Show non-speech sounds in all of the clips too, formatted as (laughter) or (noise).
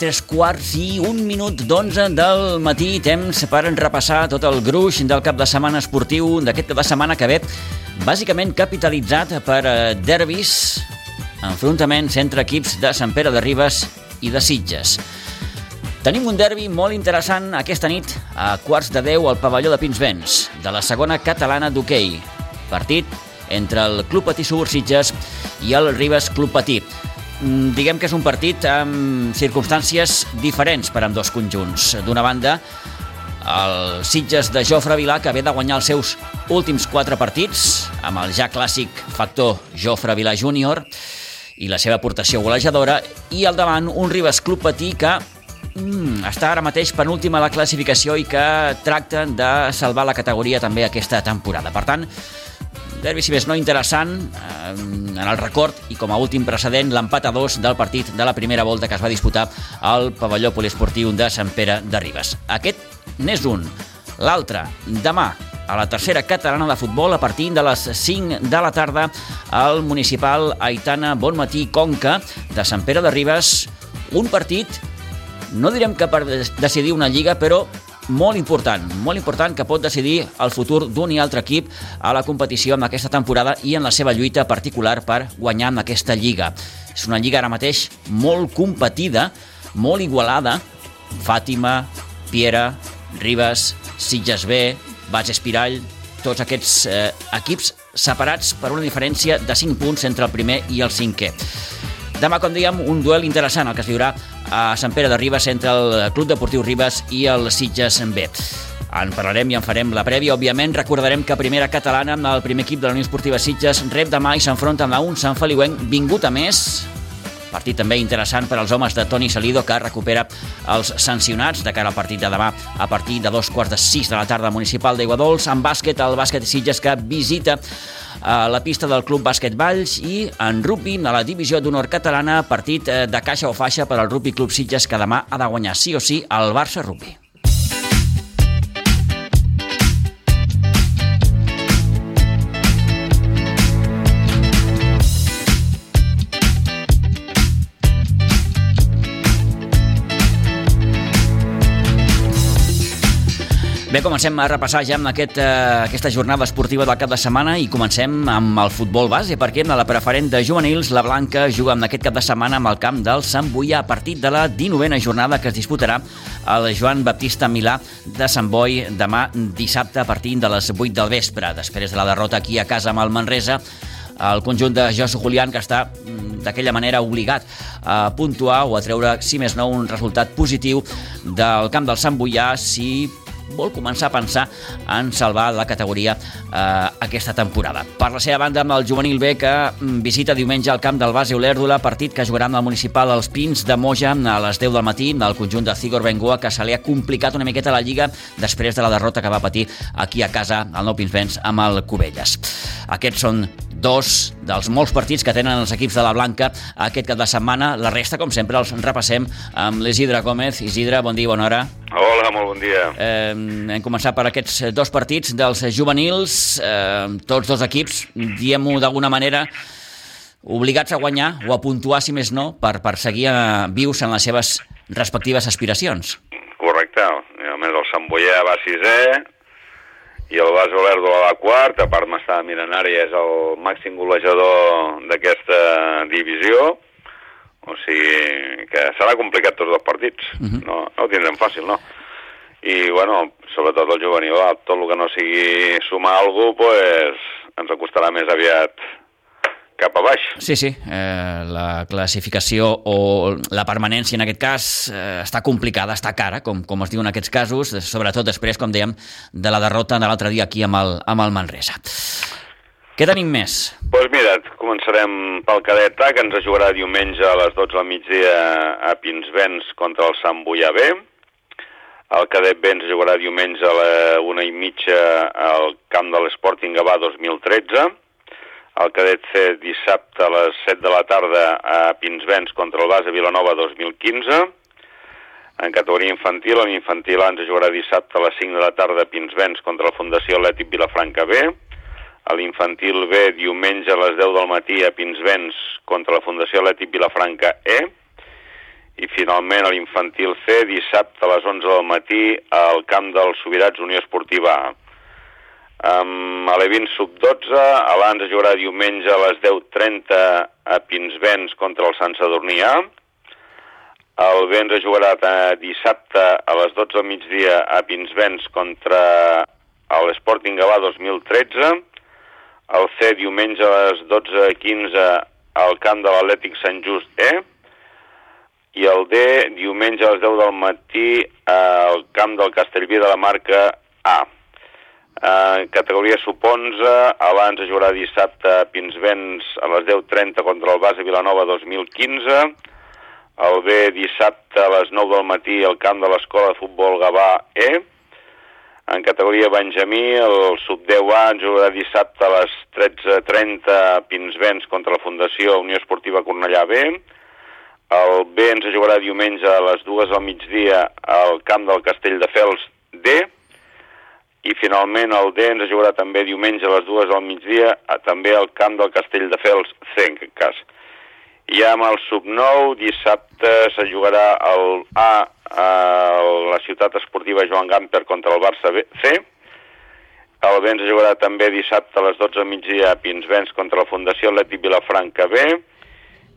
tres quarts i un minut d'onze del matí, temps per repassar tot el gruix del cap de setmana esportiu d'aquest cap de setmana que ve bàsicament capitalitzat per eh, derbis, enfrontaments entre equips de Sant Pere de Ribes i de Sitges. Tenim un derbi molt interessant aquesta nit a quarts de 10 al pavelló de Pinsbens, de la segona catalana d'hoquei. Partit entre el Club Patí Subur Sitges i el Ribes Club Patí. Mm, diguem que és un partit amb circumstàncies diferents per amb dos conjunts. D'una banda, el Sitges de Jofre Vilà, que ve de guanyar els seus últims quatre partits, amb el ja clàssic factor Jofre Vilà Júnior i la seva aportació golejadora, i al davant un Ribes Club Patí que mm, està ara mateix penúltima a la classificació i que tracten de salvar la categoria també aquesta temporada. Per tant, derbi, si més no, interessant eh, en el record i com a últim precedent l'empat a dos del partit de la primera volta que es va disputar al pavelló poliesportiu de Sant Pere de Ribes. Aquest n'és un. L'altre, demà, a la tercera catalana de futbol a partir de les 5 de la tarda al municipal Aitana Bonmatí Conca de Sant Pere de Ribes. Un partit, no direm que per decidir una lliga, però molt important, molt important que pot decidir el futur d'un i altre equip a la competició en aquesta temporada i en la seva lluita particular per guanyar en aquesta lliga. És una lliga ara mateix molt competida, molt igualada. Fàtima, Piera, Ribes, Sitges B, Bas Espirall, tots aquests eh, equips separats per una diferència de 5 punts entre el primer i el cinquè. Demà, com dèiem, un duel interessant el que es viurà a Sant Pere de Ribes entre el Club Deportiu Ribes i el Sitges B. En parlarem i en farem la prèvia. Òbviament, recordarem que primera catalana, el primer equip de la Unió Esportiva Sitges, rep demà i s'enfronta amb un Sant Feliuenc vingut a més Partit també interessant per als homes de Toni Salido, que recupera els sancionats de cara al partit de demà a partir de dos quarts de sis de la tarda municipal d'Iguadols. En bàsquet, el bàsquet Sitges que visita a la pista del Club Bàsquet Valls i en rugby a la divisió d'honor catalana, partit eh, de caixa o faixa per al Rugby Club Sitges que demà ha de guanyar sí o sí el Barça Rugby. Bé, comencem a repassar ja amb aquest, eh, aquesta jornada esportiva del cap de setmana i comencem amb el futbol base, perquè en la preferent de juvenils, la Blanca juga en aquest cap de setmana amb el camp del Sant Boià, a partir de la 19a jornada que es disputarà al Joan Baptista Milà de Sant Boi demà dissabte a partir de les 8 del vespre. Després de la derrota aquí a casa amb el Manresa, el conjunt de Josu Julián, que està mm, d'aquella manera obligat a puntuar o a treure, si més no, un resultat positiu del camp del Sant Boià si vol començar a pensar en salvar la categoria eh, aquesta temporada. Per la seva banda, amb el juvenil B, que mm, visita diumenge al camp del base Olèrdula, partit que jugarà amb el municipal als Pins de Moja a les 10 del matí, del conjunt de Cigor Bengoa, que se li ha complicat una miqueta la Lliga després de la derrota que va patir aquí a casa al Nou Pinsbens amb el Cubelles. Aquests són dos dels molts partits que tenen els equips de la Blanca aquest cap de setmana. La resta, com sempre, els repassem amb l'Isidre Gómez. Isidre, bon dia, bona hora. Hola, molt bon dia. Eh, hem començat per aquests dos partits dels juvenils, eh, tots dos equips, diem-ho d'alguna manera, obligats a guanyar o a puntuar, si més no, per, per seguir eh, vius en les seves respectives aspiracions. Correcte. A més, el Sant Boià va sisè, i el Bas Olerdo a la quart, a part ara, és el màxim golejador d'aquesta divisió, o sigui que serà complicat tots els partits, uh -huh. no, no ho tindrem fàcil, no? I, bueno, sobretot el juvenil, tot el que no sigui sumar alguna cosa, pues, ens acostarà més aviat cap a baix. Sí, sí, eh, la classificació o la permanència en aquest cas eh, està complicada, està cara, com, com es diu en aquests casos, sobretot després, com dèiem, de la derrota de l'altre dia aquí amb el, amb el Manresa. Què tenim més? Doncs pues mira, començarem pel cadet A, que ens jugarà diumenge a les 12 del migdia a Pinsbens contra el Sant Boià B. El cadet B ens jugarà diumenge a la una i mitja al camp de l'Sporting Gavà 2013 el cadet C dissabte a les 7 de la tarda a Pinsbens contra el base Vilanova 2015. En categoria infantil, l'infantil A ens jugarà dissabte a les 5 de la tarda a Pinsbens contra la Fundació Atlètic Vilafranca B. A l'infantil B, diumenge a les 10 del matí a Pinsbens contra la Fundació Atlètic Vilafranca E. i finalment a l'infantil C dissabte a les 11 del matí al camp dels Sobirats Unió Esportiva A. Um, a l'Evin Sub-12, a l'Ans jugarà diumenge a les 10.30 a Pinsbens contra el Sant Sadurní A. El Vents jugarà dissabte a les 12 del migdia a Pinsbens contra l'Sporting Gavà 2013. El C diumenge a les 12.15 al camp de l'Atlètic Sant Just E i el D diumenge a les 10 del matí al camp del Castellví de la marca A. Uh, categoria sub-11, abans es jugarà dissabte a Pinsbens a les 10.30 contra el base Vilanova 2015, el B dissabte a les 9 del matí al camp de l'Escola de Futbol Gavà E, en categoria Benjamí, el sub-10A ens jugarà dissabte a les 13.30 a Pinsbens contra la Fundació Unió Esportiva Cornellà B, el B ens jugarà diumenge a les dues del migdia al camp del Castell de Fels D. I finalment el D ens jugarà també diumenge a les dues del migdia a, també al camp del Castell de Fels en aquest cas. I amb el sub-9, dissabte se jugarà el A a la ciutat esportiva Joan Gamper contra el Barça B, C. El B ens jugarà també dissabte a les 12 del migdia a Pinsbens contra la Fundació Atlètic Vilafranca B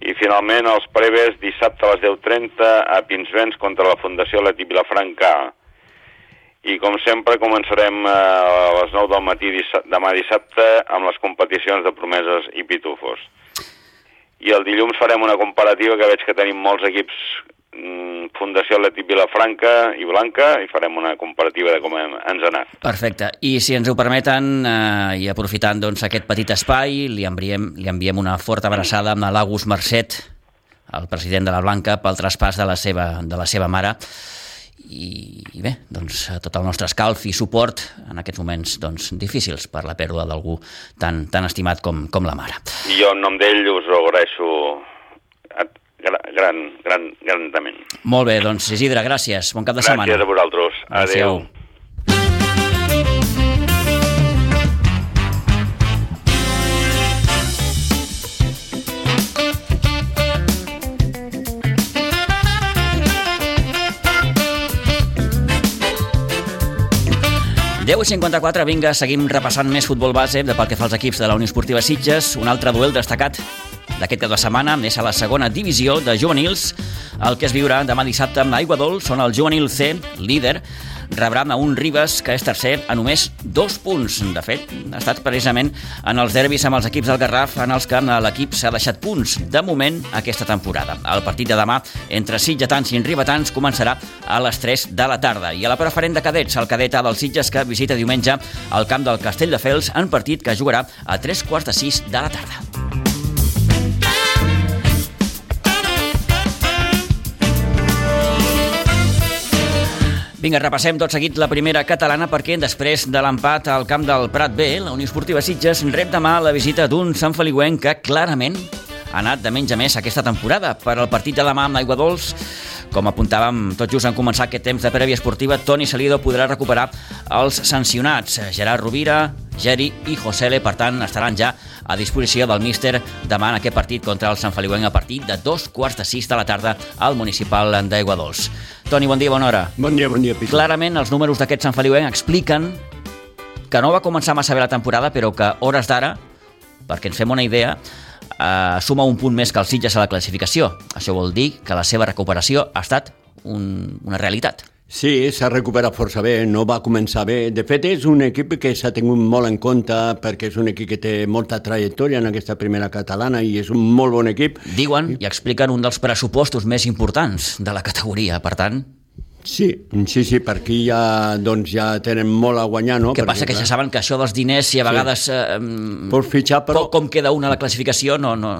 i finalment els preves dissabte a les 10.30 a Pinsbens contra la Fundació Leti Vilafranca. I com sempre començarem eh, a les 9 del matí dissabte, demà dissabte amb les competicions de promeses i pitufos. I el dilluns farem una comparativa que veig que tenim molts equips Mm, Fundació Leti Vilafranca i Blanca i farem una comparativa de com ens ha anat. Perfecte. I si ens ho permeten, eh, i aprofitant doncs, aquest petit espai, li enviem, li enviem una forta abraçada amb l'Agus Mercet, el president de la Blanca, pel traspàs de la seva, de la seva mare. I, i bé, doncs, tot el nostre escalf i suport en aquests moments doncs, difícils per la pèrdua d'algú tan, tan estimat com, com la mare. I jo en nom d'ell us ho agraeixo gran, gran, grandament. Molt bé, doncs Isidre, gràcies. Bon cap de gràcies setmana. Gràcies a vosaltres. Adéu. Adéu. Deu i 54, vinga, seguim repassant més futbol base de pel que fa als equips de la Unió Esportiva Sitges. Un altre duel destacat d'aquest cap de setmana és a la segona divisió de juvenils. El que es viurà demà dissabte amb l'Aigua Dol són el juvenil C, líder, rebrà a un Ribes, que és tercer, a només dos punts. De fet, ha estat precisament en els derbis amb els equips del Garraf en els que l'equip s'ha deixat punts de moment aquesta temporada. El partit de demà entre sitgetans i ribetans començarà a les 3 de la tarda. I a la preferent de cadets, el cadet A dels Sitges que visita diumenge al camp del Castell de Fels en partit que jugarà a 3 quarts de 6 de la tarda. Vinga, repassem tot seguit la primera catalana perquè després de l'empat al camp del Prat B, la Unió Esportiva Sitges rep demà la visita d'un Sant Feliuenc que clarament ha anat de menys a més aquesta temporada. Per al partit de demà amb l'Aigua Dols, com apuntàvem tot just en començar aquest temps de prèvia esportiva, Toni Salido podrà recuperar els sancionats. Gerard Rovira, Geri i Josele, per tant, estaran ja a disposició del míster demà en aquest partit contra el Sant Feliuenc a partir de dos quarts de sis de la tarda al municipal d'Aigua Dols. Toni, bon dia, bona hora. Bon dia, bon dia, Pitu. Clarament, els números d'aquest Sant Feliuenc expliquen que no va començar massa bé la temporada, però que hores d'ara, perquè ens fem una idea, eh, suma un punt més que el Sitges a la classificació. Això vol dir que la seva recuperació ha estat un, una realitat. Sí, s'ha recuperat força bé, no va començar bé. De fet, és un equip que s'ha tingut molt en compte perquè és un equip que té molta trajectòria en aquesta primera catalana i és un molt bon equip. Diuen i expliquen un dels pressupostos més importants de la categoria, per tant, Sí, sí, sí, per aquí ja, doncs, ja tenen molt a guanyar, no? Que passa que ja saben que això dels diners, si a vegades... Sí. Eh, Pots fitxar, però... Com queda una a la classificació, no, no,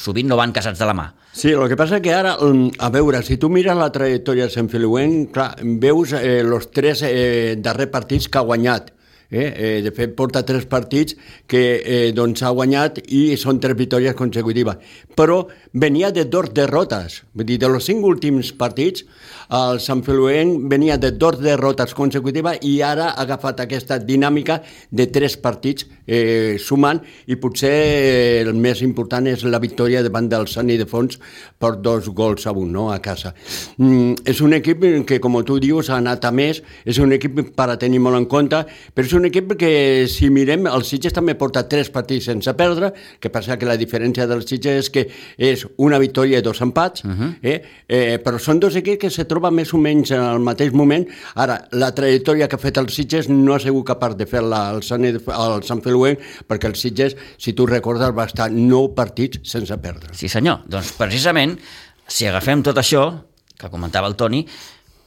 sovint no van casats de la mà. Sí, el que passa que ara, mm, a veure, si tu mires la trajectòria de Sant Feliuent, clar, veus eh, els tres eh, darrers partits que ha guanyat Eh? Eh, de fet, porta tres partits que eh, doncs ha guanyat i són tres victòries consecutives. Però venia de dos derrotes. Vull dir, de los cinc últims partits, el Sant Feluent venia de dos derrotes consecutives i ara ha agafat aquesta dinàmica de tres partits eh, sumant i potser el més important és la victòria davant del Sant Ildefons per dos gols a un, no?, a casa. Mm, és un equip que, com tu dius, ha anat a més, és un equip per a tenir molt en compte, però és un equip que, si mirem, el Sitges també porta tres partits sense perdre, que passa que la diferència del Sitges és que és una victòria i dos empats, uh -huh. eh? Eh, però són dos equips que se troben més o menys en el mateix moment. Ara, la trajectòria que ha fet el Sitges no ha sigut capaç de fer-la al Sant, al Sant Feluent, perquè el Sitges, si tu recordes, va estar nou partits sense perdre. Sí senyor, doncs precisament, si agafem tot això, que comentava el Toni,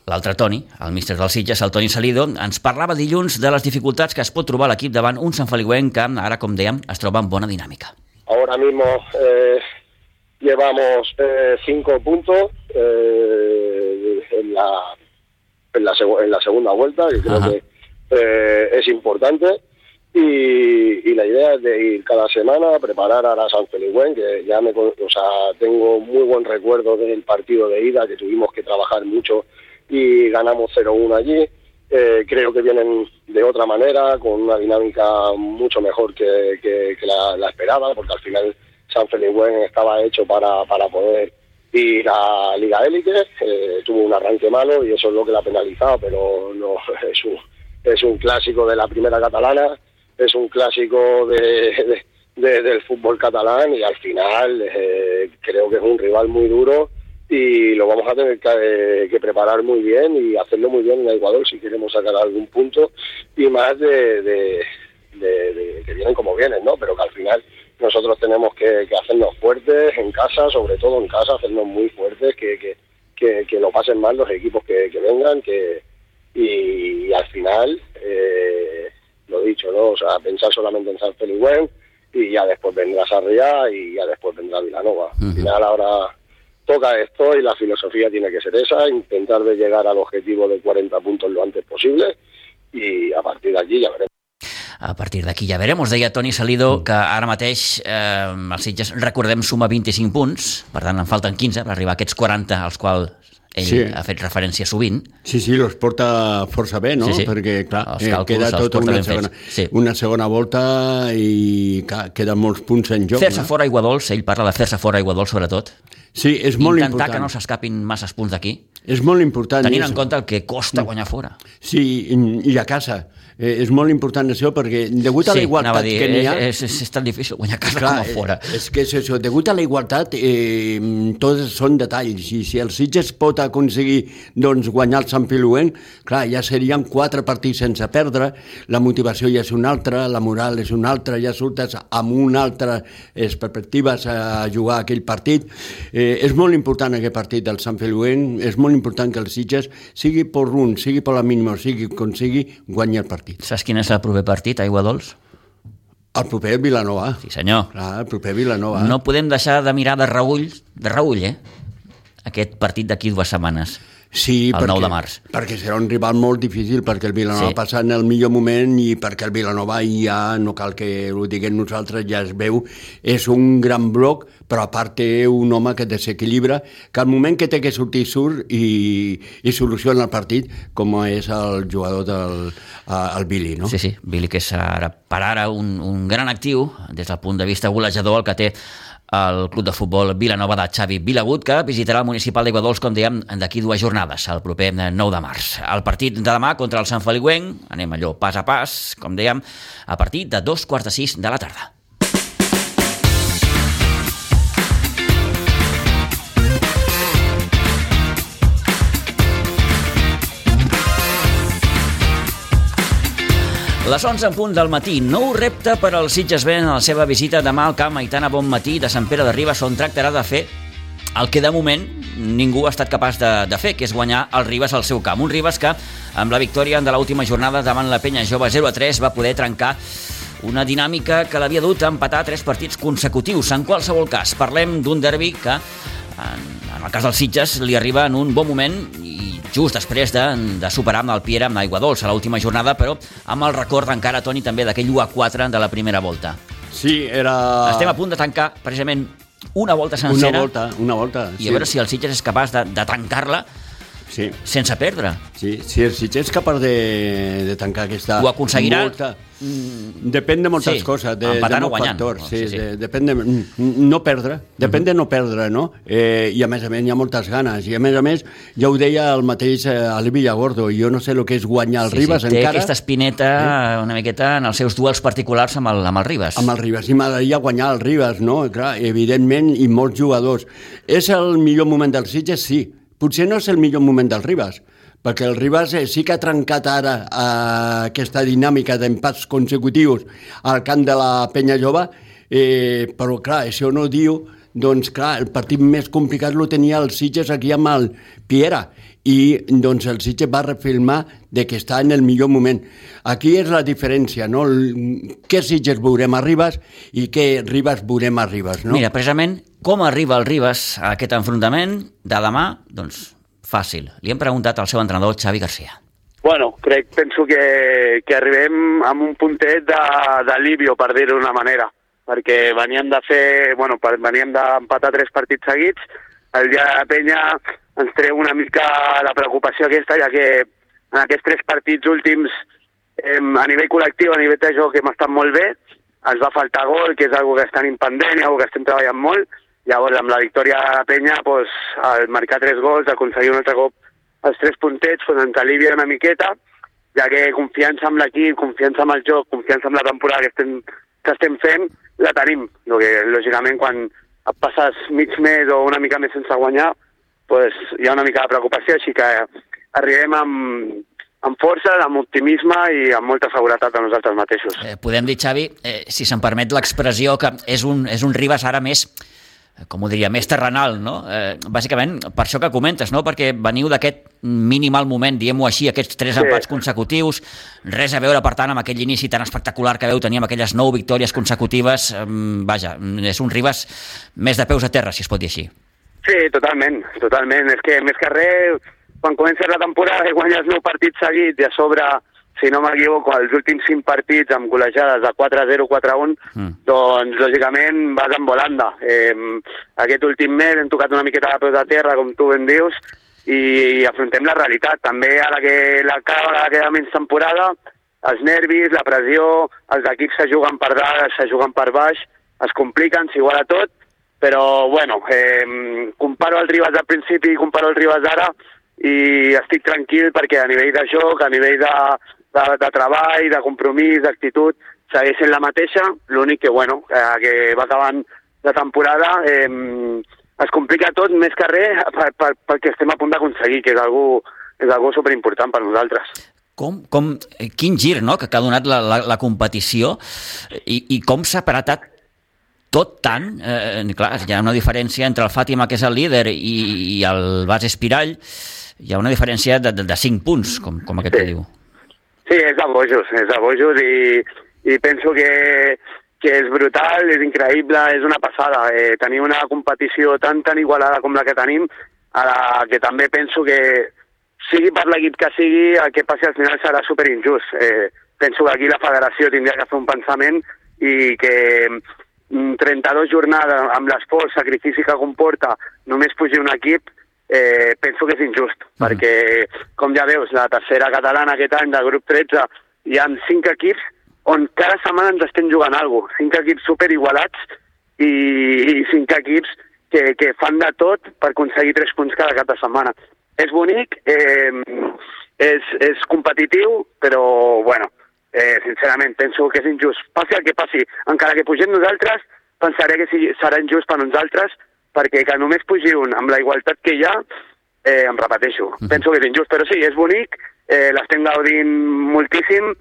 L'altre Toni, el míster del Sitges, el Toni Salido, ens parlava dilluns de les dificultats que es pot trobar l'equip davant un Sant Feliuenc que ara, com dèiem, es troba en bona dinàmica. Ahora mismo eh, llevamos eh, cinco puntos eh, en, la, en, la en, la, segunda vuelta, y creo Ajá. que eh, es importante. Y, y, la idea es de ir cada semana a preparar a la San Feliuén, que ya me, o sea, tengo muy buen recuerdo del partido de ida, que tuvimos que trabajar mucho y ganamos 0-1 allí. Eh, creo que vienen de otra manera, con una dinámica mucho mejor que, la, la, esperada, porque al final San Feliuén estaba hecho para, para poder ir a Liga Élite, eh, tuvo un arranque malo y eso es lo que la ha penalizado, pero no (laughs) es un, es un clásico de la primera catalana, es un clásico de, de, de del fútbol catalán y al final eh, creo que es un rival muy duro y lo vamos a tener que, eh, preparar muy bien y hacerlo muy bien en Ecuador si queremos sacar algún punto y más de, de, que vienen como vienen, ¿no? Pero que al final nosotros tenemos que, que, hacernos fuertes en casa, sobre todo en casa, hacernos muy fuertes, que, que, que, que lo pasen mal los equipos que, que vengan, que y, y al final, eh, lo dicho, ¿no? O sea, pensar solamente en San Felipe y ya después vendrá Sarriá y ya después vendrá Vilanova. Uh -huh. Al final ahora toca esto y la filosofía tiene que ser esa, intentar de llegar al objetivo de 40 puntos lo antes posible y a partir de allí ya veremos. A partir d'aquí ja verem. Us deia Toni Salido que ara mateix eh, els Sitges, recordem, suma 25 punts, per tant en falten 15 per arribar a aquests 40 als quals ell sí. ha fet referència sovint. Sí, sí, els porta força bé, no? Sí, sí. Perquè, clar, els càlculs, queda tota una segona, sí. una segona volta i clar, queden molts punts en joc. Fer-se no? fora aigua dolç, ell parla de fer-se fora aigua dolç, sobretot. Sí, és molt Intentar important. que no s'escapin masses punts d'aquí, És molt important. tenint és- en compte el que costa guanyar fora. Sí, i a casa. Eh, és molt important això perquè degut a la sí, igualtat a dir, que n'hi ha... és, és, és tan difícil guanyar casa Clar, com a fora. És que és això, degut a la igualtat, eh, tots són detalls, i si el Sitges pot aconseguir doncs, guanyar el Sant Piluent, clar, ja serien quatre partits sense perdre, la motivació ja és una altra, la moral és una altra, ja surtes amb una altra eh, perspectives a jugar aquell partit. Eh, és molt important aquest partit del Sant Piluent, és molt important que el Sitges, sigui per un, sigui per la mínima, o sigui com sigui, guanyi el partit. Saps quin és el proper partit, Aigua Dols? El proper Vilanova. Sí, senyor. Clar, el proper Vilanova. No podem deixar de mirar de reull, de reull, eh? Aquest partit d'aquí dues setmanes. Sí, el perquè, 9 de març. perquè serà un rival molt difícil perquè el Vilanova Sí. passa en el millor moment i perquè el Vilanova ja, no cal que ho diguem nosaltres, ja es veu, és un gran bloc, però a part té un home que desequilibra, que al moment que té que sortir surt i, i soluciona el partit, com és el jugador del el Billy, no? Sí, sí, Billy, que ara, per ara un, un gran actiu des del punt de vista golejador, el que té el club de futbol Vilanova de Xavi Vilagut, que visitarà el municipal d'Iguadols, com dèiem, d'aquí dues jornades, el proper 9 de març. El partit de demà contra el Sant Feliuenc, anem allò pas a pas, com dèiem, a partir de dos quarts de sis de la tarda. Les 11 en punt del matí, nou repte per al Sitges Ben en la seva visita demà al camp Aitana Bon Matí de Sant Pere de Ribes, on tractarà de fer el que de moment ningú ha estat capaç de, de fer, que és guanyar el Ribes al seu camp. Un Ribes que, amb la victòria de l'última jornada davant la penya jove 0 a 3, va poder trencar una dinàmica que l'havia dut a empatar tres partits consecutius. En qualsevol cas, parlem d'un derbi que, en, en el cas dels Sitges, li arriba en un bon moment i just després de, de superar amb el Piera amb l'aigua dolça l'última jornada, però amb el record encara, Toni, també d'aquell 1 a 4 de la primera volta. Sí, era... Estem a punt de tancar precisament una volta sencera Una volta, una volta. i a veure si el Sitges és capaç de, de tancar-la Sí. sense perdre. Sí, si el Sitges és capaç de, de tancar aquesta... Ho aconseguirà? Molta... Depèn de moltes Sí, coses, de, de o molts factors. Sí, Sí, sí. De, depèn de no perdre, depèn de no perdre, no? Eh, I a més a més hi ha moltes ganes. I a més a més, ja ho deia el mateix eh, Ali Villagordo, jo no sé el que és guanyar el Ribas té encara... aquesta espineta una miqueta en els seus duels particulars amb el, amb el Ribas. amb el Ribas, i m'agradaria guanyar el Ribas, no? Clar, evidentment, i molts jugadors. És el millor moment del Sitges? Sí. Potser no és el millor moment del Ribas, perquè el Ribas eh, sí que ha trencat ara eh, aquesta dinàmica d'empats consecutius al camp de la Penya Jove, eh, però clar, això no diu doncs clar, el partit més complicat lo tenia el Sitges aquí amb el Piera i doncs el Sitges va refilmar de que està en el millor moment. Aquí és la diferència, no? El, què Sitges veurem a Ribas i què Ribas veurem a Ribas, no? Mira, precisament, com arriba el Ribas a aquest enfrontament de demà? Doncs fàcil. Li hem preguntat al seu entrenador, Xavi Garcia. Bueno, crec, penso que, que arribem amb un puntet de- d'alivio, per dir-ho d'una manera, perquè veníem de fer, bueno, per, veníem d'empatar tres partits seguits, el dia de la penya ens treu una mica la preocupació aquesta, ja que en aquests tres partits últims, em, a nivell col·lectiu, a nivell de joc, hem estat molt bé, ens va faltar gol, que és una que estem pendent i una que estem treballant molt, llavors amb la victòria de la penya, doncs, al marcar tres gols, aconseguir un altre cop els tres puntets doncs ens alivia una miqueta, ja que confiança amb l'equip, confiança amb el joc, confiança amb la temporada que estem, que estem fent, la tenim. Lo que, lògicament, quan et passes mig mes o una mica més sense guanyar, pues, hi ha una mica de preocupació, així que arribem amb, amb força, amb optimisme i amb molta seguretat de nosaltres mateixos. Eh, podem dir, Xavi, eh, si se'n permet l'expressió, que és un, és un Ribas ara més eh, com ho diria, més terrenal, no? Eh, bàsicament, per això que comentes, no? Perquè veniu d'aquest minimal moment, diguem-ho així, aquests tres Sí. empats consecutius, res a veure, per tant, amb aquell inici tan espectacular que veu tenir amb aquelles nou victòries consecutives, eh, vaja, és un Ribas més de peus a terra, si es pot dir així. Sí, totalment, totalment. És que més que res, quan comences la temporada i guanyes nou partits seguits i a sobre, si no m'equivoco, els últims cinc partits amb golejades de 4-0, 4-1, Mm. doncs lògicament vas en volanda. Eh, aquest últim mes hem tocat una miqueta de peus a terra, com tu ben dius, i afrontem la realitat. També ara que la cada vegada queda menys temporada, els nervis, la pressió, els equips se juguen per dalt, se juguen per baix, es compliquen, s'iguala tot, però bueno, eh, comparo el Ribas del principi i comparo el Ribas d'ara i estic tranquil perquè a nivell de joc, a nivell de, de, de treball, de compromís, d'actitud, segueix sent la mateixa, l'únic que, bueno, eh, que va acabant la temporada eh, es complica tot més que res per, per, pel que estem a punt d'aconseguir, que és algo, és algo superimportant per nosaltres. Com, com, eh, quin gir no? que, que ha donat la, la, la competició i, i com s'ha apretat tot tant, eh, clar, hi ha una diferència entre el Fàtima, que és el líder, i, i el Bas Espirall, hi ha una diferència de, de, de 5 punts, com, com aquest Sí. que diu. Sí, és de bojos, és de bojos i, i penso que, que és brutal, és increïble, és una passada. Eh, tenir una competició tan tan igualada com la que tenim, a la que també penso que sigui per l'equip que sigui, el que passi al final serà superinjust. Eh, penso que aquí la federació tindria que fer un pensament i que mm, 32 jornades amb l'esforç, sacrifici que comporta, només pugi un equip, eh, penso que és injust, mm. perquè, com ja veus, la tercera catalana aquest any del grup 13, hi ha cinc equips on cada setmana ens estem jugant alguna cosa. Cinc equips superigualats i, i cinc equips que, que fan de tot per aconseguir tres punts cada cap de setmana. És bonic, eh, és, és competitiu, però, bueno, eh, sincerament, penso que és injust. Passi el que passi, encara que pugem nosaltres, pensaré que sí, serà injust per nosaltres, perquè que només pugi un amb la igualtat que hi ha, eh, em repeteixo, uh -huh. penso que és injust, però sí, és bonic, eh, l'estem gaudint moltíssim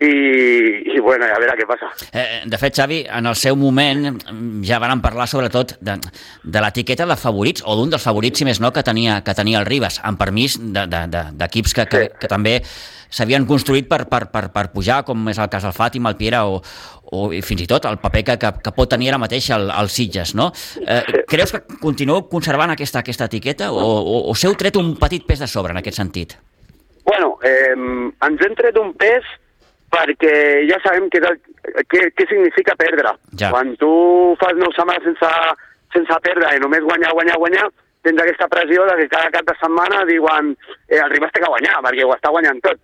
i, i bueno, a veure què passa. Eh, de fet, Xavi, en el seu moment mm, ja van parlar sobretot de, de l'etiqueta de favorits, o d'un dels favorits, si més no, que tenia, que tenia el Ribas, amb permís d'equips de, de, d'equips que, que, Sí. que també s'havien construït per, per, per, per pujar, com és el cas del Fàtima, el Piera o, o fins i tot el paper que, que, que pot tenir ara mateix el, el Sitges, no? Eh, creus que continueu conservant aquesta, aquesta etiqueta o, o, o s'heu tret un petit pes de sobre en aquest sentit? Bueno, eh, ens hem tret un pes perquè ja sabem què, què, què significa perdre. Ja. Quan tu fas nou setmanes sense, sense perdre i només guanyar, guanyar, guanyar, tens aquesta pressió de que cada cap de setmana diuen eh, el Ribas té que guanyar, perquè ho està guanyant tot.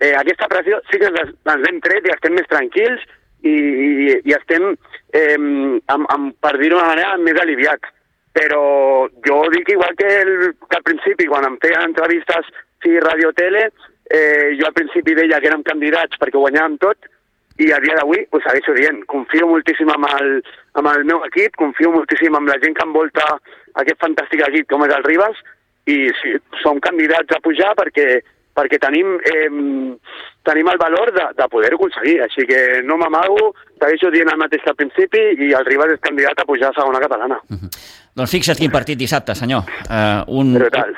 Eh, aquesta pressió sí que ens, ens l'hem tret i estem més tranquils i, i, i estem, eh, amb, amb, per dir-ho d'una manera, més aliviats. Però jo dic igual que, el, que al principi, quan em feien entrevistes, sí, ràdio, tele, eh, jo al principi deia que érem candidats perquè guanyàvem tot, i a dia d'avui ho segueixo dient. Confio moltíssim amb el, amb el meu equip, confio moltíssim amb la gent que envolta aquest fantàstic equip com és el Ribas, i sí, som candidats a pujar perquè perquè tenim, eh, tenim el valor de, de poder-ho aconseguir. Així que no m'amago, segueixo dient el mateix que al principi i el Ribas és candidat a pujar a segona catalana. Uh -huh. Doncs fixa't quin partit dissabte, senyor. Uh, un,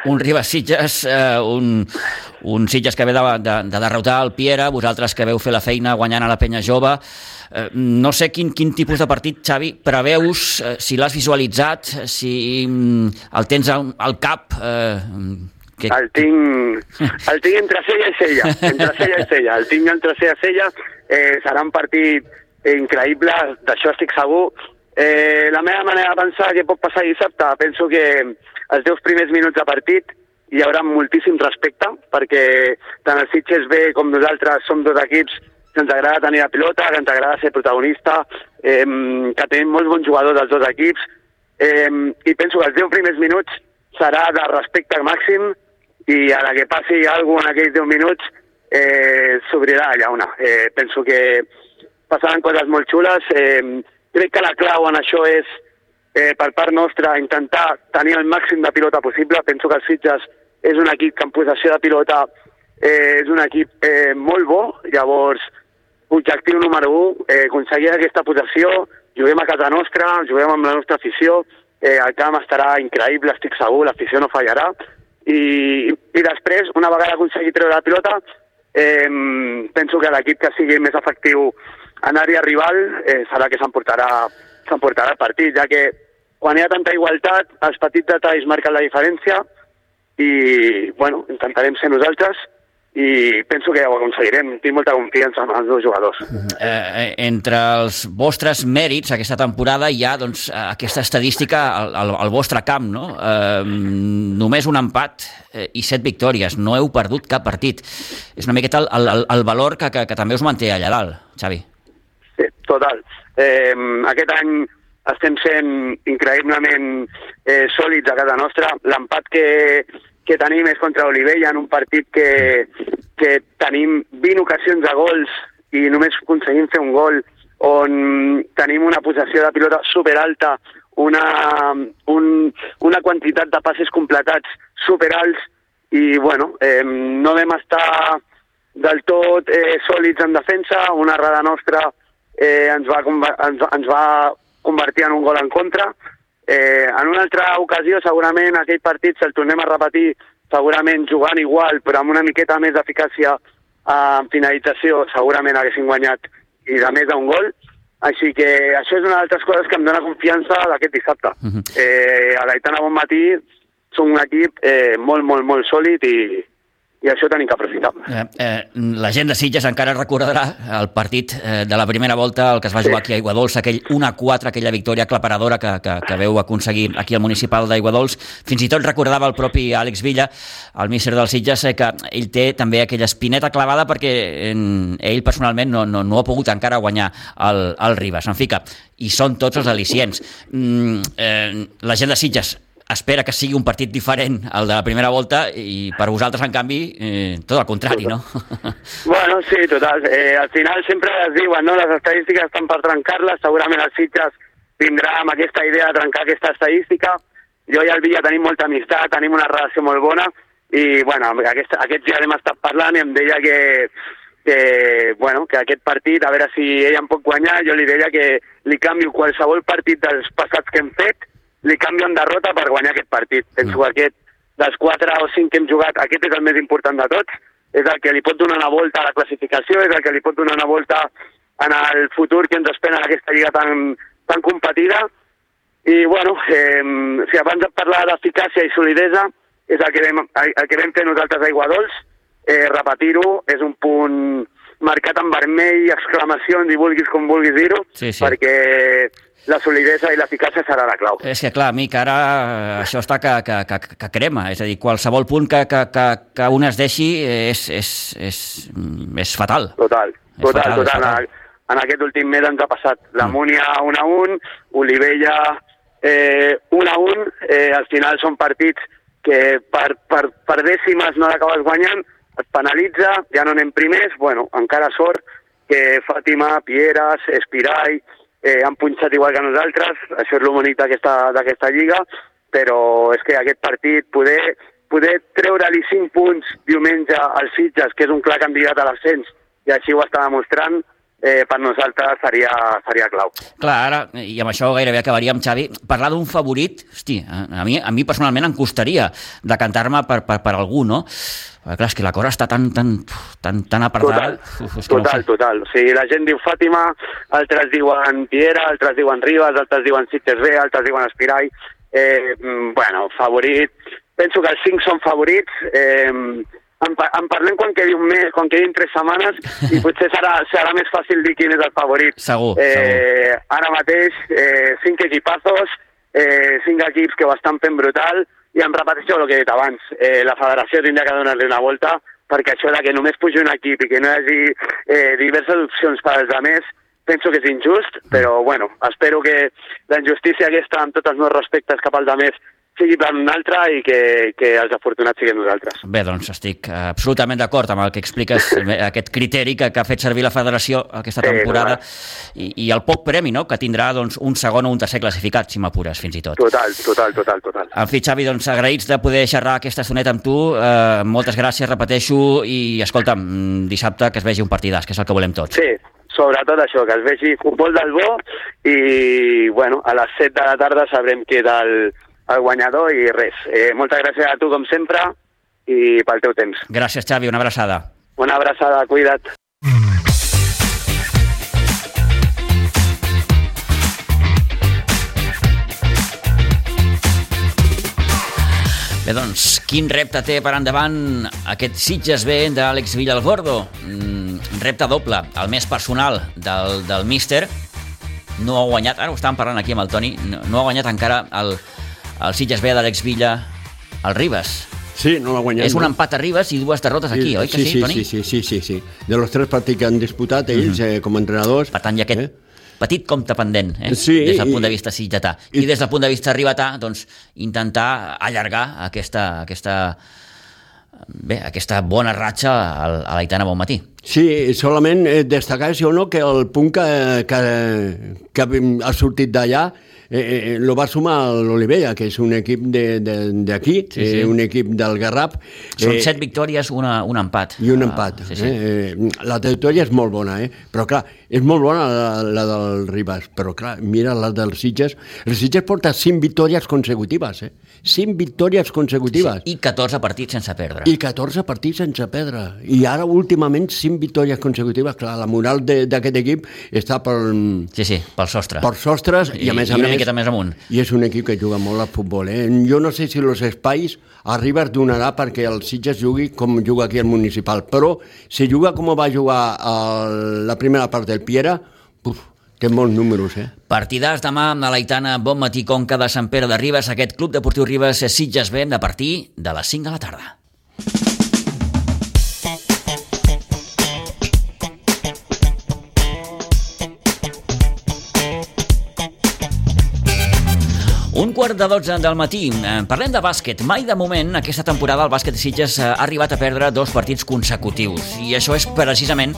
un Ribas Sitges, uh, un, un Sitges que ve de, de, de derrotar el Piera, vosaltres que veu fer la feina guanyant a la penya jove. Uh, no sé quin, quin tipus de partit, Xavi, preveus, uh, si l'has visualitzat, si um, el tens al, al cap... Uh, que... El tinc, el tinc entre cella i cella, entre cella i cella. El tinc entre cella i cella. Eh, serà un partit increïble, d'això estic segur. Eh, la meva manera de pensar que pot passar dissabte, penso que els 10 primers minuts de partit hi haurà moltíssim respecte, perquè tant el Sitges B com nosaltres som dos equips que ens agrada tenir la pilota, que ens agrada ser protagonista, eh, que tenim molts bons jugadors dels dos equips, eh, i penso que els 10 primers minuts serà de respecte màxim, i a la que passi alguna en aquells 10 minuts eh, s'obrirà la llauna. Eh, penso que passaran coses molt xules. Eh, crec que la clau en això és, eh, per part nostra, intentar tenir el màxim de pilota possible. Penso que el Sitges és un equip que en possessió de pilota eh, és un equip eh, molt bo, llavors objectiu número 1, eh, aconseguir aquesta possessió, juguem a casa nostra, juguem amb la nostra afició, eh, el camp estarà increïble, estic segur, l'afició no fallarà, i, i després, una vegada aconseguit treure la pilota, eh, penso que l'equip que sigui més efectiu en àrea rival eh, serà que s'emportarà s'emportarà el partit, ja que quan hi ha tanta igualtat, els petits detalls marquen la diferència i, bueno, intentarem ser nosaltres i penso que ho aconseguirem. Tinc molta confiança en els dos jugadors. Eh, eh, entre els vostres mèrits aquesta temporada hi ha doncs, aquesta estadística al, al, al vostre camp, no? Eh, només un empat eh, i set victòries. No heu perdut cap partit. És una miqueta el, el, el valor que, que, que també us manté allà dalt, Xavi. Sí, total. Eh, aquest any estem sent increïblement eh, sòlids a casa nostra. L'empat que, que tenim és contra Olivella en un partit que, que tenim 20 ocasions de gols i només aconseguim fer un gol on tenim una possessió de pilota superalta, una, un, una quantitat de passes completats superalts i bueno, eh, no vam estar del tot eh, sòlids en defensa, una errada nostra eh, ens, va, ens, ens va convertir en un gol en contra, Eh, en una altra ocasió, segurament, aquell partit, si el tornem a repetir, segurament jugant igual, però amb una miqueta més d'eficàcia eh, en finalització, segurament haguessin guanyat i de més d'un gol. Així que això és una d'altres coses que em dóna confiança d'aquest dissabte. Uh -huh. eh, a l'Aitana Bonmatí som un equip eh, molt, molt, molt sòlid i, i això tenim que aprofitar. Eh, eh, la gent de Sitges encara recordarà el partit eh, de la primera volta, el que es va jugar aquí a Aiguadols, aquell 1-4, aquella victòria aclaparadora que, que, que veu aconseguir aquí al municipal d'Aiguadols. Fins i tot recordava el propi Àlex Villa, el míster del Sitges, eh, que ell té també aquella espineta clavada perquè en, ell personalment no, no, no ha pogut encara guanyar el, el Ribas. En fi que hi són tots els al·licients. Mm, eh, la gent de Sitges espera que sigui un partit diferent al de la primera volta i per vosaltres, en canvi, eh, tot el contrari, no? Bueno, sí, total. Eh, al final sempre es diuen, no? Les estadístiques estan per trencar-les, segurament els Sitges vindrà amb aquesta idea de trencar aquesta estadística. Jo i el Villa tenim molta amistat, tenim una relació molt bona i, bueno, aquest, aquest ja hem estat parlant i em deia que, que, bueno, que aquest partit, a veure si ell em pot guanyar, jo li deia que li canvio qualsevol partit dels passats que hem fet li canvio en derrota per guanyar aquest partit. Penso que aquest, dels 4 o 5 que hem jugat, aquest és el més important de tots, és el que li pot donar una volta a la classificació, és el que li pot donar una volta en el futur que ens espera en aquesta lliga tan, tan competida. I, bueno, eh, si abans de parlar d'eficàcia i solidesa, és el que vam, el que vam fer nosaltres a Iguadols, eh, repetir-ho, és un punt marcat en vermell, exclamacions i vulguis com vulguis dir-ho, sí, sí. perquè la solidesa i l'eficàcia serà la clau. És que, clar, amic, ara eh, això està que, que, que, que crema. És a dir, qualsevol punt que, que, que, que un es deixi és, és, és, és fatal. Total, És total, fatal, total. fatal. En, en aquest últim mes ens ha passat la Múnia 1 a 1, Olivella eh, 1 a 1, eh, al final són partits que per, per, per dècimes no l'acabes guanyant, et penalitza, ja no anem primers, bueno, encara sort que Fàtima, Pieras, Espirai eh, han punxat igual que nosaltres, això és d'aquesta d'aquesta lliga, però és que aquest partit, poder, poder treure-li 5 punts diumenge als Sitges, que és un clar candidat a l'ascens, i així ho està demostrant, eh, per nosaltres seria, seria clau. Clar, ara, i amb això gairebé acabaríem, Xavi, parlar d'un favorit, hosti, a a mi, a mi personalment em costaria decantar-me per, per, per algú, no? Perquè, clar, és que la cosa està tan, tan, tan, tan apretada... Total, Uf, que no total, total. O sigui, la gent diu Fàtima, altres diuen Piera, altres diuen Ribas, altres diuen Sitges B, altres diuen Espirai. Eh, mm, bueno, favorit. Penso que els cinc són favorits. Eh, en, en parlem quan quedi un mes, quan quedin tres setmanes, i (laughs) potser serà, serà més fàcil dir quin és el favorit. Segur, eh, Ara mateix, eh, cinc equipazos, eh, cinc equips que ho estan fent brutal, i em repeteixo el que he dit abans, eh, la federació tindria que donar-li una volta, perquè això de que només pugi un equip i que no hi hagi eh, diverses opcions per als altres, penso que és injust, però bueno, espero que la injustícia aquesta, amb tots els meus respectes cap als altres, sigui per un altre i que, que els afortunats siguin nosaltres. Bé, doncs estic eh, absolutament d'acord amb el que expliques, (laughs) eh, aquest criteri que, que ha fet servir la federació aquesta Sí, temporada i, i el poc premi no? que tindrà doncs, un segon o un tercer classificat, si m'apures, fins i tot. Total, total, total, total. En fi, Xavi, doncs agraïts de poder xerrar aquesta estoneta amb tu. Eh, moltes gràcies, repeteixo, i escolta'm, mm, dissabte que es vegi un partidàs, que és el que volem tots. Sí, sobretot això, que es vegi futbol del bo i, bueno, a les 7 de la tarda sabrem qui és el, el guanyador i res. Eh, moltes gràcies a tu, com sempre, i pel teu temps. Gràcies, Xavi, una abraçada. Una abraçada, cuida't. Bé, doncs, quin repte té per endavant aquest Sitges B d'Àlex Villalgordo? Mm, repte doble, el més personal del, del míster. No ha guanyat, ara ho estàvem parlant aquí amb el Toni, no, no ha guanyat encara el, el Sitges B d'Àlex Villa al Ribes. Sí, no l'ha guanyat. És un empat a Ribes i dues derrotes aquí, oi que sí, sí, Toni? sí, sí, sí, sí, sí. De los tres partits que han disputat ells eh, com a entrenadors... Per tant, hi ha aquest Eh? petit compte pendent, eh? Sí, des del i- punt de vista sitgetà. I, i- des del punt de vista ribetà, doncs, intentar allargar aquesta, aquesta, bé, aquesta bona ratxa a l'Aitana Bonmatí. Sí, solament eh, destacar, si o no, que el punt que, que, que ha sortit d'allà eh, eh, lo va sumar l'Olivella, que és un equip de- de- d'aquí, Sí, sí. eh, un equip del Garraf. Són eh, set victòries, una, un empat. i un Ah, empat. sí, sí. Eh? Eh, la trajectòria és molt bona, eh? però clar, és molt bona la, la del Ribas, però clar, mira la dels Sitges. El Sitges porta 5 victòries consecutives, eh? 5 victòries consecutives. I 14 partits sense perdre. I 14 partits sense perdre. I ara, últimament, 5 victòries consecutives. Clar, la moral d'aquest equip està per, Sí, sí, pel sostre. per sostres i, a més a I una més... miqueta més amunt. I és un equip que juga molt al futbol. Eh? Jo no sé si els espais a Ribas donarà perquè el Sitges jugui com juga aquí el municipal, però si juga com va jugar el, la primera part del Piera, uf, té molts números, eh? Partidàs demà amb la Laitana, bon matí, Conca de Sant Pere de Ribes, aquest Club Deportiu Ribes Sitges B de partir de les 5 de la tarda. Un quart de 12 del matí. Eh, Parlem de bàsquet. Mai de moment, aquesta temporada, el bàsquet de Sitges ha arribat a perdre dos partits consecutius. I això és precisament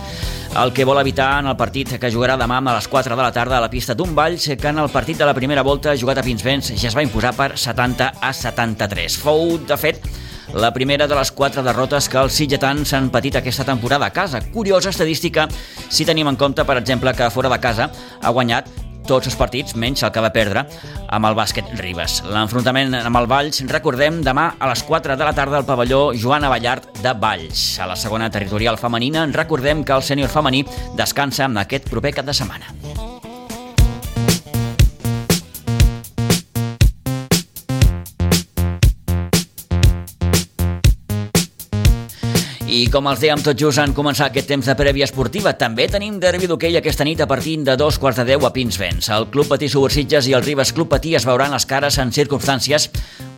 el que vol evitar en el partit que jugarà demà a les 4 de la tarda a la pista d'un Valls, que en el partit de la primera volta jugat a Pinsbens ja es va imposar per 70 a 73. Fou, de fet, la primera de les quatre derrotes que els sitgetans han patit aquesta temporada a casa. Curiosa estadística si tenim en compte, per exemple, que fora de casa ha guanyat tots els partits, menys el que va perdre amb el bàsquet Ribes. L'enfrontament amb el Valls, recordem, demà a les 4 de la tarda al pavelló Joan Avallart de Valls. A la segona territorial femenina, recordem que el sènior femení descansa en aquest proper cap de setmana. I com els dèiem tot just en començar aquest temps de prèvia esportiva, també tenim derbi d'hoquei aquesta nit a partir de dos quarts de deu a Pinsbens. El Club Patí Subursitges i el Ribes Club Patí es veuran les cares en circumstàncies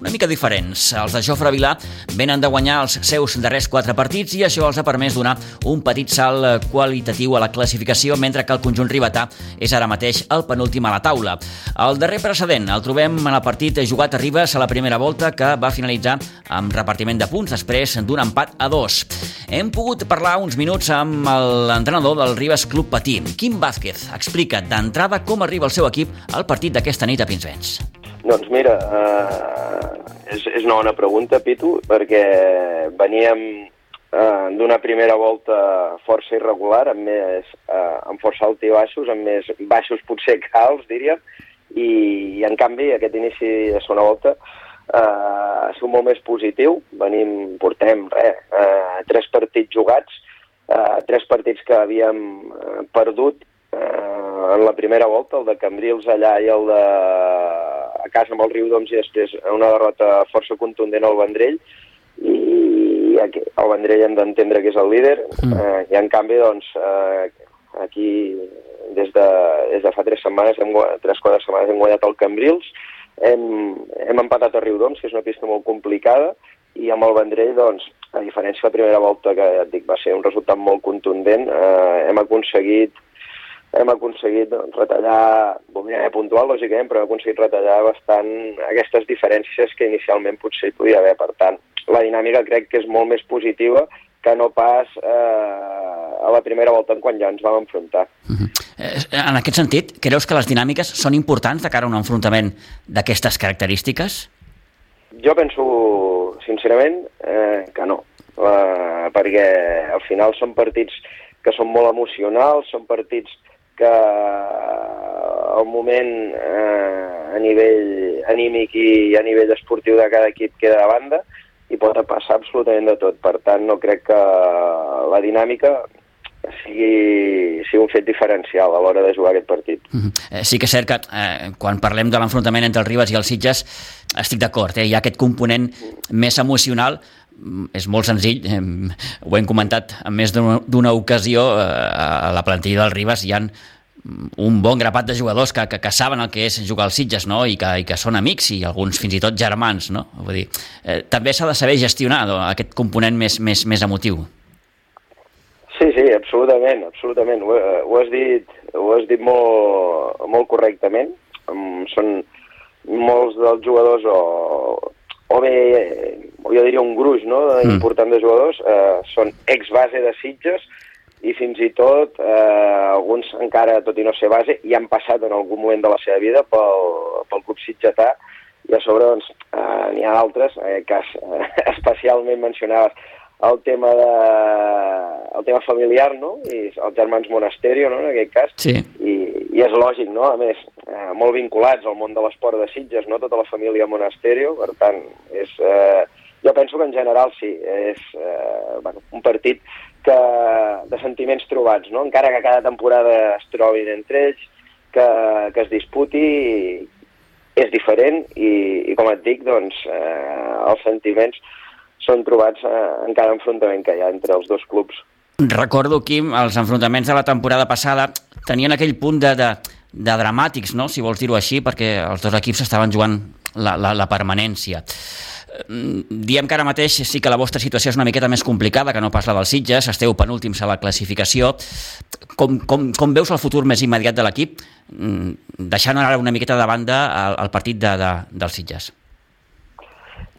una mica diferents. Els de Jofre Vilà venen de guanyar els seus darrers quatre partits i això els ha permès donar un petit salt qualitatiu a la classificació, mentre que el conjunt ribetà és ara mateix el penúltim a la taula. El darrer precedent el trobem en el partit jugat a Ribes a la primera volta que va finalitzar amb repartiment de punts després d'un empat a dos. Hem pogut parlar uns minuts amb l'entrenador del Ribes Club Patí, Quim Vázquez. Explica d'entrada com arriba el seu equip al partit d'aquesta nit a Pinsbens. Doncs mira, eh, és, és una bona pregunta, Pitu, perquè veníem eh, d'una primera volta força irregular, amb, més, eh, amb força baixos, amb més baixos potser que alts, diríem, i, i en canvi aquest inici de segona volta eh, sigut molt més positiu. Venim, portem, res, eh, tres partits jugats, eh, tres partits que havíem eh, perdut eh, en la primera volta, el de Cambrils allà i el de a casa amb el Riu d'Oms i després una derrota força contundent al Vendrell i aquí, el Vendrell hem d'entendre que és el líder mm. eh, i en canvi doncs eh, aquí des de, des de fa tres setmanes, hem, tres quatre setmanes hem guanyat el Cambrils hem, hem empatat a Riudoms, que és una pista molt complicada, i amb el Vendrell, doncs, a diferència de la primera volta, que ja et dic, va ser un resultat molt contundent, eh, hem aconseguit hem aconseguit doncs, retallar, voldria haver puntual, lògicament, però hem aconseguit retallar bastant aquestes diferències que inicialment potser hi podia haver. Per tant, la dinàmica crec que és molt més positiva que no pas eh, a la primera volta en quan ja ens vam enfrontar. Uh mhm. -huh. En aquest sentit, creus que les dinàmiques són importants de cara a un enfrontament d'aquestes característiques? Jo penso, sincerament, eh, que no, eh, perquè al final són partits que són molt emocionals, són partits que al moment eh, a nivell anímic i a nivell esportiu de cada equip queda de banda i pot passar absolutament de tot. Per tant, no crec que la dinàmica sigui, sigui un fet diferencial a l'hora de jugar aquest partit. Mm -hmm. Sí que és cert que eh, quan parlem de l'enfrontament entre el Ribas i els Sitges estic d'acord, eh? hi ha aquest component més emocional és molt senzill, eh, ho hem comentat en més d'una ocasió, eh, a la plantilla del Ribas hi han un bon grapat de jugadors que, que, que saben el que és jugar als Sitges no? I, que, i que són amics i alguns fins i tot germans. No? Vull dir, eh, també s'ha de saber gestionar no? aquest component més, més, més emotiu. Sí, sí, absolutament, absolutament. Ho, ho, has, dit, ho has dit molt, molt correctament. Són molts dels jugadors o, o bé, jo diria un gruix no, mm. important de jugadors, eh, són ex-base de Sitges i fins i tot eh, alguns encara, tot i no ser base, hi han passat en algun moment de la seva vida pel, pel club sitgetà i a sobre doncs, eh, n'hi ha d'altres, en aquest cas eh, (laughs) especialment mencionaves el tema de, el tema familiar, no? I els germans Monasterio, no?, en aquest cas. Sí. I, I és lògic, no?, a més, eh, molt vinculats al món de l'esport de Sitges, no?, tota la família Monasterio, per tant, és... Eh, jo penso que en general sí, és eh, bueno, un partit que, de sentiments trobats, no? encara que cada temporada es trobin entre ells, que, que es disputi és diferent i, i com et dic, doncs, eh, els sentiments són trobats eh, en cada enfrontament que hi ha entre els dos clubs. Recordo, Quim, els enfrontaments de la temporada passada tenien aquell punt de, de, de dramàtics, no? si vols dir-ho així, perquè els dos equips estaven jugant la, la, la permanència. Mm, diem que ara mateix sí que la vostra situació és una miqueta més complicada que no pas la dels Sitges, esteu penúltims a la classificació. Com, com, com veus el futur més immediat de l'equip, mm, deixant ara una miqueta de banda el, el partit de, de, dels Sitges?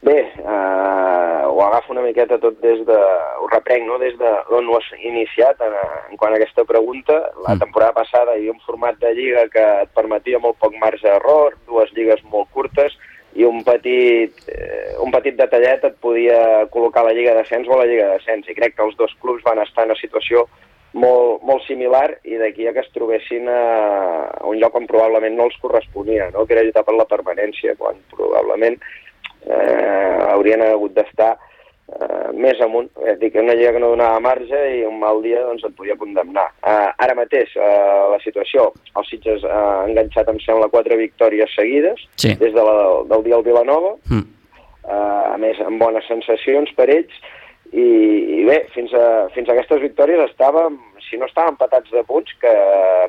Bé, eh, ho agafo una miqueta tot des de... ho reprenc, no?, des d'on ho has iniciat en, en quant a aquesta pregunta. La mm. temporada passada hi havia un format de lliga que et permetia molt poc marge d'error, dues lligues molt curtes, i un petit, eh, un petit detallet et podia col·locar la Lliga d'Ascens o la Lliga d'Ascens. I crec que els dos clubs van estar en una situació molt, molt similar i d'aquí a que es trobessin a un lloc on probablement no els corresponia, no? que era lluitar per la permanència, quan probablement eh, haurien hagut d'estar eh, més amunt. És dir, que una lliga que no donava marge i un mal dia doncs, et podia condemnar. Eh, ara mateix, eh, la situació, els Sitges ha eh, enganxat, em sembla, quatre victòries seguides sí. des de la, del dia al Vilanova, mm. eh, a més, amb bones sensacions per ells, i, i bé, fins a, fins a aquestes victòries estàvem, si no estàvem empatats de punts, que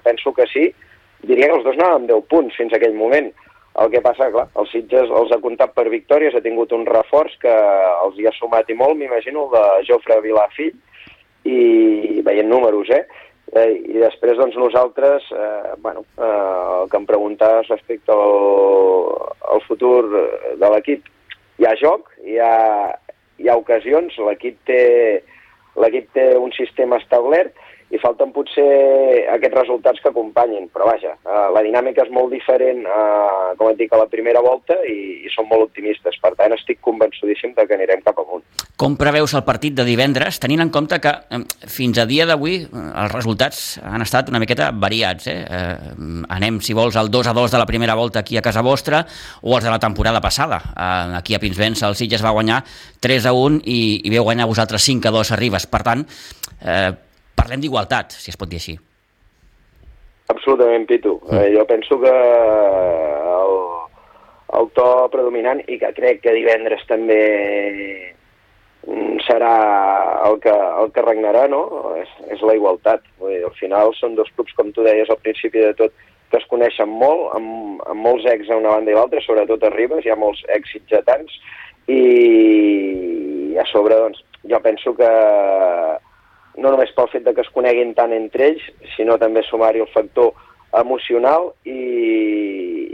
penso que sí, diria que els dos anàvem 10 punts fins a aquell moment. El que passa, clar, el Sitges els ha comptat per victòries, ha tingut un reforç que els hi ha sumat i molt, m'imagino, el de Jofre Vilafill, i veient números, eh? eh I després, doncs, nosaltres, eh, bueno, eh, el que em preguntaves respecte al, al futur de l'equip, hi ha joc, hi ha, hi ha ocasions, l'equip té, l'equip té un sistema establert i falten potser aquests resultats que acompanyin, però vaja, eh, la dinàmica és molt diferent, eh, com et dic, a la primera volta i, i som molt optimistes, per tant estic convençudíssim de que anirem cap amunt. Com preveus el partit de divendres, tenint en compte que eh, fins a dia d'avui els resultats han estat una miqueta variats, eh? anem, si vols, al 2 a 2 de la primera volta aquí a casa vostra o els de la temporada passada. Aquí a Pinsbens el Sitges va guanyar 3 a 1 i, i veu guanyar vosaltres 5 a 2 a Ribes. Per tant, eh, parlem d'igualtat, si es pot dir així. Absolutament, Pitu. Mm. Eh, jo penso que el, el to predominant, i que crec que divendres també mm, serà el que, el que regnarà, no? És, és la igualtat. Vull dir, al final són dos clubs, com tu deies al principi de tot, que es coneixen molt, amb, amb molts ex a una banda i l'altra, sobretot a Ribes, hi ha molts ex sitgetans, i a sobre, doncs, jo penso que no només pel fet de que es coneguin tant entre ells, sinó també sumar-hi el factor emocional i,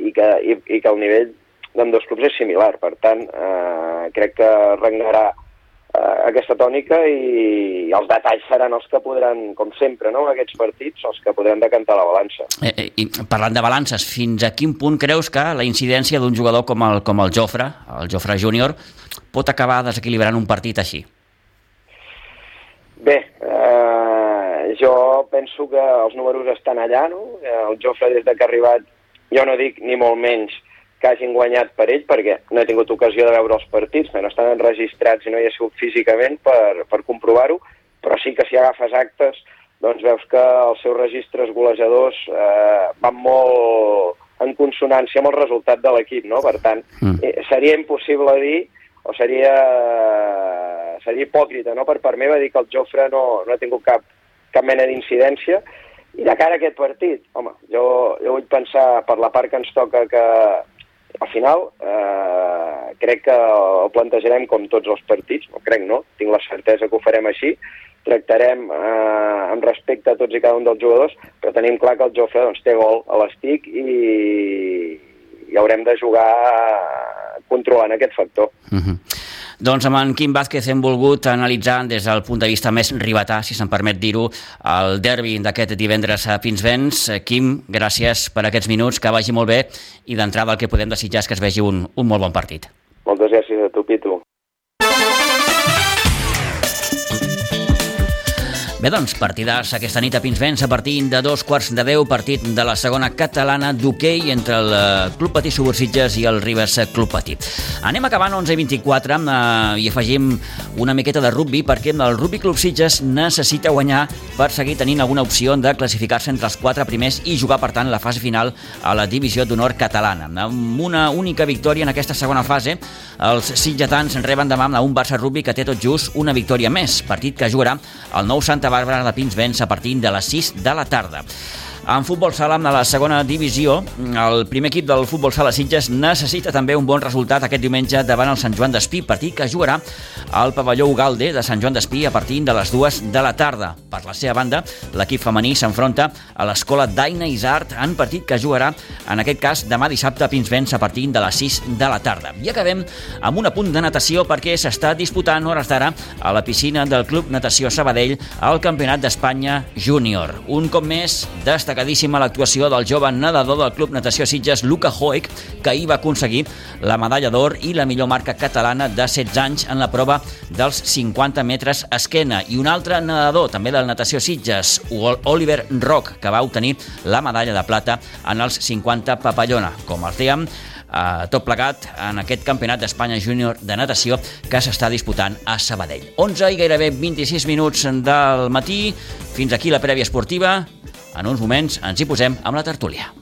i, que, i, i que el nivell d'ambdós clubs és similar. Per tant, eh, crec que regnarà eh, aquesta tònica i, i els detalls seran els que podran, com sempre, no, aquests partits, els que podran decantar la balança. Eh, eh, I parlant de balances, fins a quin punt creus que la incidència d'un jugador com el, com el Jofre, el Jofre júnior, pot acabar desequilibrant un partit així? Bé, eh, jo penso que els números estan allà, no? El Jofre, des de que ha arribat, jo no dic ni molt menys que hagin guanyat per ell, perquè no he tingut ocasió de veure els partits, no estan enregistrats i no hi he sigut físicament per, per comprovar-ho, però sí que si agafes actes, doncs veus que els seus registres golejadors eh, van molt en consonància amb el resultat de l'equip, no? Per tant, mm. eh, seria impossible dir o seria, seria hipòcrita no? per part meva dir que el Jofre no, no ha tingut cap, cap mena d'incidència i de cara a aquest partit, home, jo, jo vull pensar per la part que ens toca que al final eh, crec que el plantejarem com tots els partits, no crec no, tinc la certesa que ho farem així, tractarem eh, amb respecte a tots i cada un dels jugadors, però tenim clar que el Jofre doncs, té gol a l'estic i, i haurem de jugar controlant aquest factor. Uh mhm. -huh. Doncs amb en Quim Vázquez hem volgut analitzar des del punt de vista més ribatà, si se'n permet dir-ho, el derbi d'aquest divendres a Pinsbens. Quim, gràcies per aquests minuts, que vagi molt bé i d'entrada el que podem desitjar és que es vegi un, un molt bon partit. Moltes gràcies a tu, Bé, doncs, partidars aquesta nit a Pinsbens a partir de dos quarts de deu, partit de la segona catalana d'hoquei entre el eh, Club Patí Subursitges i el Ribes Club Patí. Anem acabant 11 i 24 eh, i afegim una miqueta de rugby perquè el Rugby Club Sitges necessita guanyar per seguir tenint alguna opció de classificar-se entre els quatre primers i jugar, per tant, la fase final a la divisió d'honor catalana. Amb una única victòria en aquesta segona fase, els sitgetans reben demà un Barça Rugby que té tot just una victòria més, partit que jugarà el nou Santa Bàrbara de Pinsbens a partir de les 6 de la tarda. En futbol sala, a la segona divisió, el primer equip del futbol sala Sitges necessita també un bon resultat aquest diumenge davant el Sant Joan d'Espí, partit que jugarà al pavelló Ugalde de Sant Joan d'Espí a partir de les dues de la tarda. Per la seva banda, l'equip femení s'enfronta a l'escola Daina Isart en partit que jugarà, en aquest cas, demà dissabte a Pinsbens a partir de les 6 de la tarda. I acabem amb un apunt de natació perquè s'està disputant hores d'ara a la piscina del Club Natació Sabadell al Campionat d'Espanya Júnior. Un cop més, destacat destacadíssima l'actuació del jove nedador del Club Natació Sitges, Luca Hoek, que ahir va aconseguir la medalla d'or i la millor marca catalana de 16 anys en la prova dels 50 metres esquena. I un altre nedador, també del Natació Sitges, Oliver Rock, que va obtenir la medalla de plata en els 50 papallona. Com els dèiem, eh, tot plegat en aquest campionat d'Espanya júnior de natació que s'està disputant a Sabadell. 11 i gairebé 26 minuts del matí. Fins aquí la prèvia esportiva. En uns moments ens hi posem amb la tertúlia.